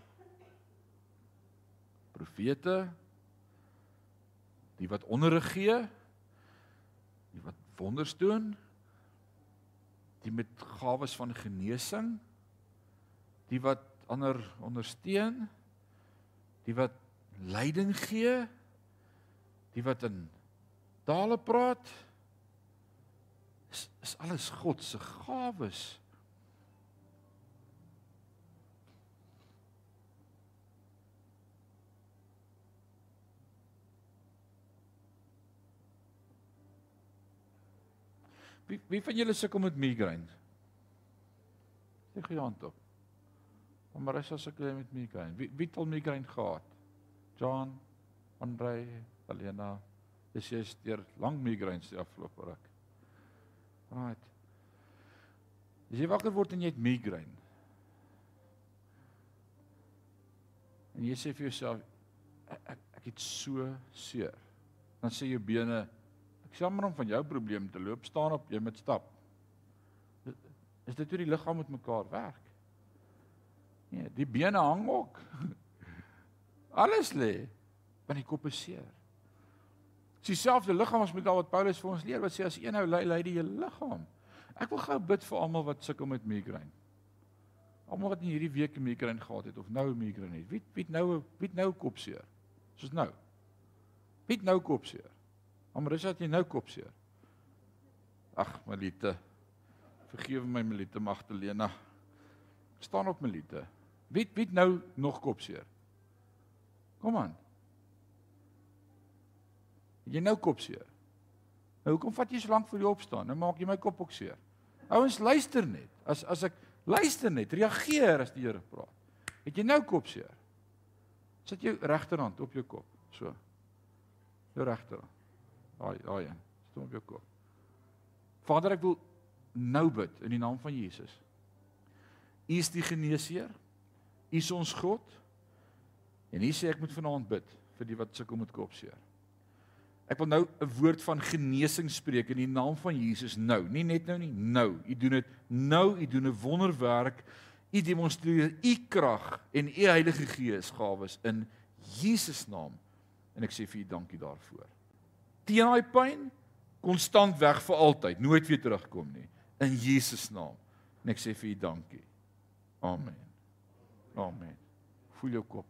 profete die wat onderrig gee die wat wonders doen die met gawes van genesing die wat ander ondersteun die wat leiding gee die wat in tale praat is, is alles God se gawes Wie wie van julle sukkel met migraine? Sê gee hand op. Maar as as ek met migraine. Wie wie het migraine gehad? John, Andre, Elena. Dis jy steur lang migraine se afgelope ruk. Right. As jy wakker word en jy het migraine. En jy sê vir jouself ek ek, ek het so seer. Dan sê jou bene Ek jammer om van jou probleem te loop, staan op, jy moet stap. Is dit hoe die liggaam met mekaar werk? Nee, die bene hang ook. Alles lê want die kop is seer. Dis dieselfde liggaam as met al wat Paulus vir ons leer wat sê as een nou lei lei die hele liggaam. Ek wil gou bid vir almal wat sukkel met migraine. Almal wat in hierdie week 'n migraine gehad het of nou 'n migraine het. Wie wie nou wie nou kopseer? Soos nou. Wie nou kopseer? Amrisa het jy nou kopseer. Ag, Melite. Vergewe my Melite Magdalena. Staan op Melite. Wie wie nou nog kopseer? Kom aan. Jy nou kopseer. Nou hoekom vat jy so lank vir jy opstaan? Nou maak jy my kop ook seer. Ouens luister net. As as ek luister net, reageer as die Here praat. Het jy nou kopseer? Sit jou regterhand op jou kop. So. Jou regterhand. Daai daai een. Stom op jou kop. Vader, ek wil nou bid in die naam van Jesus. U is die geneesheer. U is ons God. En hier sê ek moet vanaand bid vir die wat sukkel met kopseer. Ek wil nou 'n woord van genesing spreek in die naam van Jesus nou. Nie net nou nie, nou. U doen dit nou. U doen 'n wonderwerk. U demonstreer u krag en u Heilige Gees gawes in Jesus naam. En ek sê vir u dankie daarvoor teen daai pyn konstant weg vir altyd, nooit weer terugkom nie in Jesus naam. En ek sê vir u dankie. Amen. Amen. Voel jou kop.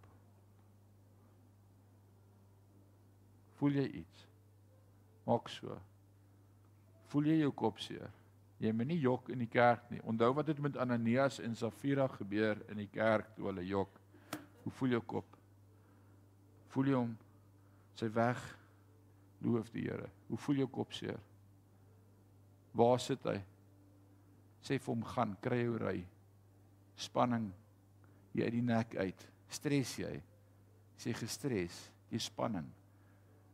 Voel jy iets? Maak so. Voel jy jou kop seer? Jy moet nie jok in die kerk nie. Onthou wat het met Ananias en Safira gebeur in die kerk toe hulle jok. Hoe voel jou kop? Voel jy hom? Sy weg Loof die Here. Hoe voel jou kop seer? Waar sit hy? Sê vir hom gaan, kry jou ry. Spanning jy uit die nek uit. Stres jy? Sê gestres, jy spanning.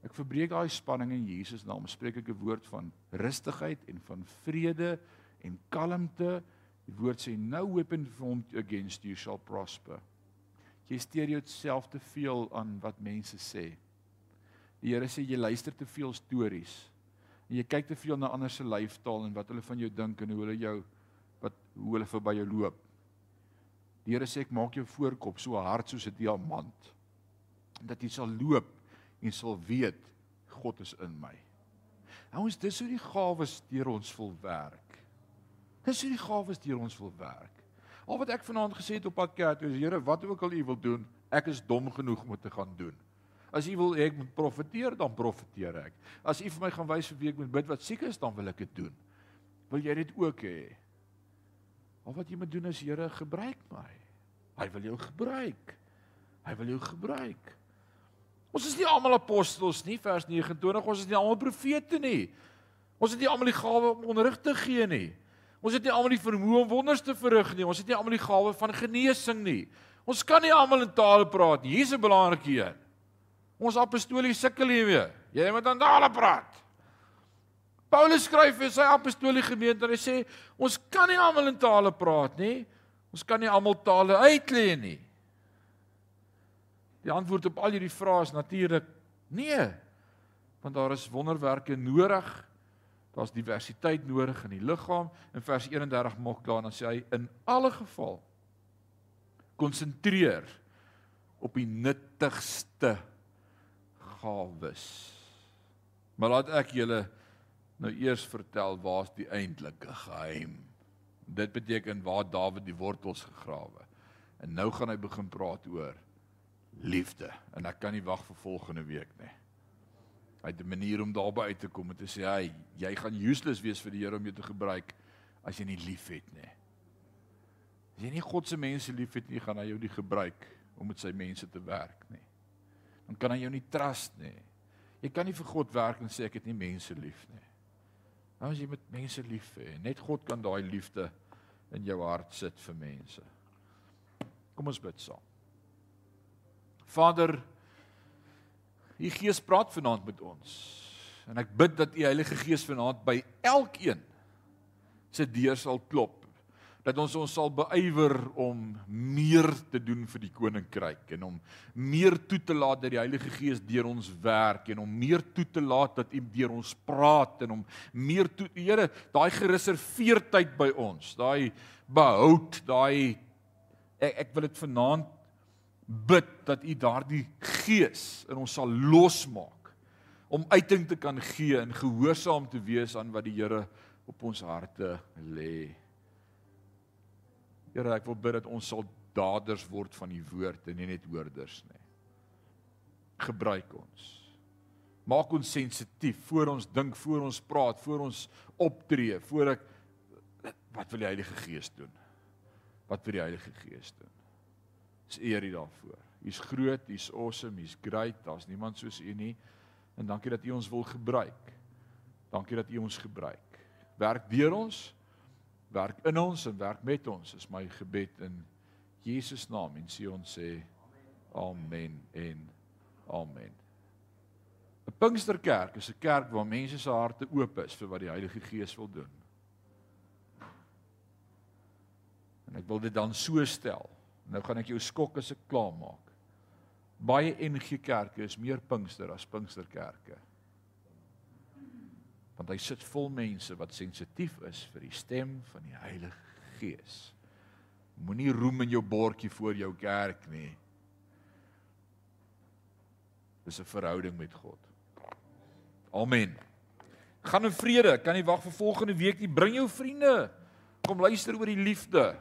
Ek verbreek daai spanning in Jesus naam. Spreek ek 'n woord van rustigheid en van vrede en kalmte. Die woord sê no weapon formed against you shall prosper. Jy steur jouself te veel aan wat mense sê. Die Here sê jy luister te veel stories. En jy kyk te veel na ander se lyfstaal en wat hulle van jou dink en hoe hulle jou wat hoe hulle verby jou loop. Die Here sê ek maak jou voorkop so hard soos 'n diamant. Dat jy sal loop en sal weet God is in my. Ouens, dis hoe die gawes deur ons wil werk. Dis hoe die gawes deur ons wil werk. Al wat ek vanaand gesê het op pad kerk, is Here, wat ook al U wil doen, ek is dom genoeg om te gaan doen. As u wil ek moet profeteer, dan profeteer ek. As u vir my gaan wys vir wie ek moet bid wat siek is, dan wil ek dit doen. Wil jy dit ook hê? Al wat jy moet doen is Here, gebruik my. Hy wil jou gebruik. Hy wil jou gebruik. Ons is nie almal apostels nie, vers 29. Ons is nie almal profete nie. Ons het nie almal die gawe om onderrig te gee nie. Ons het nie almal die vermoë om wonders te verrig nie. Ons het nie almal die gawe van genesing nie. Ons kan nie almal in tale praat nie. Hier's 'n belangrike een. Ons apostolie sukkel hiermee. Jy moet aan tale praat. Paulus skryf vir sy apostolie gemeente en hy sê ons kan nie almal in tale praat nie. Ons kan nie almal tale uitlê nie. Die antwoord op al hierdie vrae is natuurlik nee. Want daar is wonderwerke nodig. Daar's diversiteit nodig in die liggaam. In vers 31 maak klaar dan sê hy in alle geval konsentreer op die nuttigste gawes. Maar laat ek julle nou eers vertel waar's die eintlike geheim. Dit beteken waar Dawid die wortels gegrawe. En nou gaan hy begin praat oor liefde en ek kan nie wag vir volgende week nie. Hy het 'n manier om daarby uit te kom en te sê hy jy gaan useless wees vir die Here om jou te gebruik as jy nie liefhet nie. As jy nie God se mense liefhet nie, gaan hy jou nie gebruik om met sy mense te werk nie dan kan hy jou nie trust nie. Jy kan nie vir God werk en sê ek het nie mense lief nie. Nou as jy met mense lief hê, net God kan daai liefde in jou hart sit vir mense. Kom ons bid saam. Vader, U Gees praat vanaand met ons. En ek bid dat U Heilige Gees vanaand by elkeen se deur sal klop dat ons ons sal beywer om meer te doen vir die koninkryk en om meer toe te laat dat die Heilige Gees deur ons werk en om meer toe te laat dat U deur ons praat en om meer toe Here daai gereserveerdheid by ons daai behoud daai ek, ek wil dit vanaand bid dat U daardie gees in ons sal losmaak om uiting te kan gee en gehoorsaam te wees aan wat die Here op ons harte lê. Here, ek wil bid dat ons sal daders word van die woord en nie net hoorders nie. Gebruik ons. Maak ons sensitief voor ons dink, voor ons praat, voor ons optree, voor ek wat wil die Heilige Gees doen? Wat wil die Heilige Gees doen? Dis eer U daarvoor. U's groot, U's awesome, U's great. Daar's niemand soos U nie. En dankie dat U ons wil gebruik. Dankie dat U ons gebruik. Werk deur ons werk in ons en werk met ons is my gebed in Jesus naam en sê ons sê amen en amen. 'n Pinksterkerk is 'n kerk waar mense se harte oop is vir wat die Heilige Gees wil doen. En ek wil dit dan so stel. Nou gaan ek jou skok as ek klaar maak. Baie NG kerke is meer Pinkster as Pinksterkerke want hy sit vol mense wat sensitief is vir die stem van die Heilige Gees. Moenie roem in jou bordjie voor jou kerk nie. Dis 'n verhouding met God. Amen. Gaan in vrede. Kan nie wag vir volgende week nie. Bring jou vriende. Kom luister oor die liefde.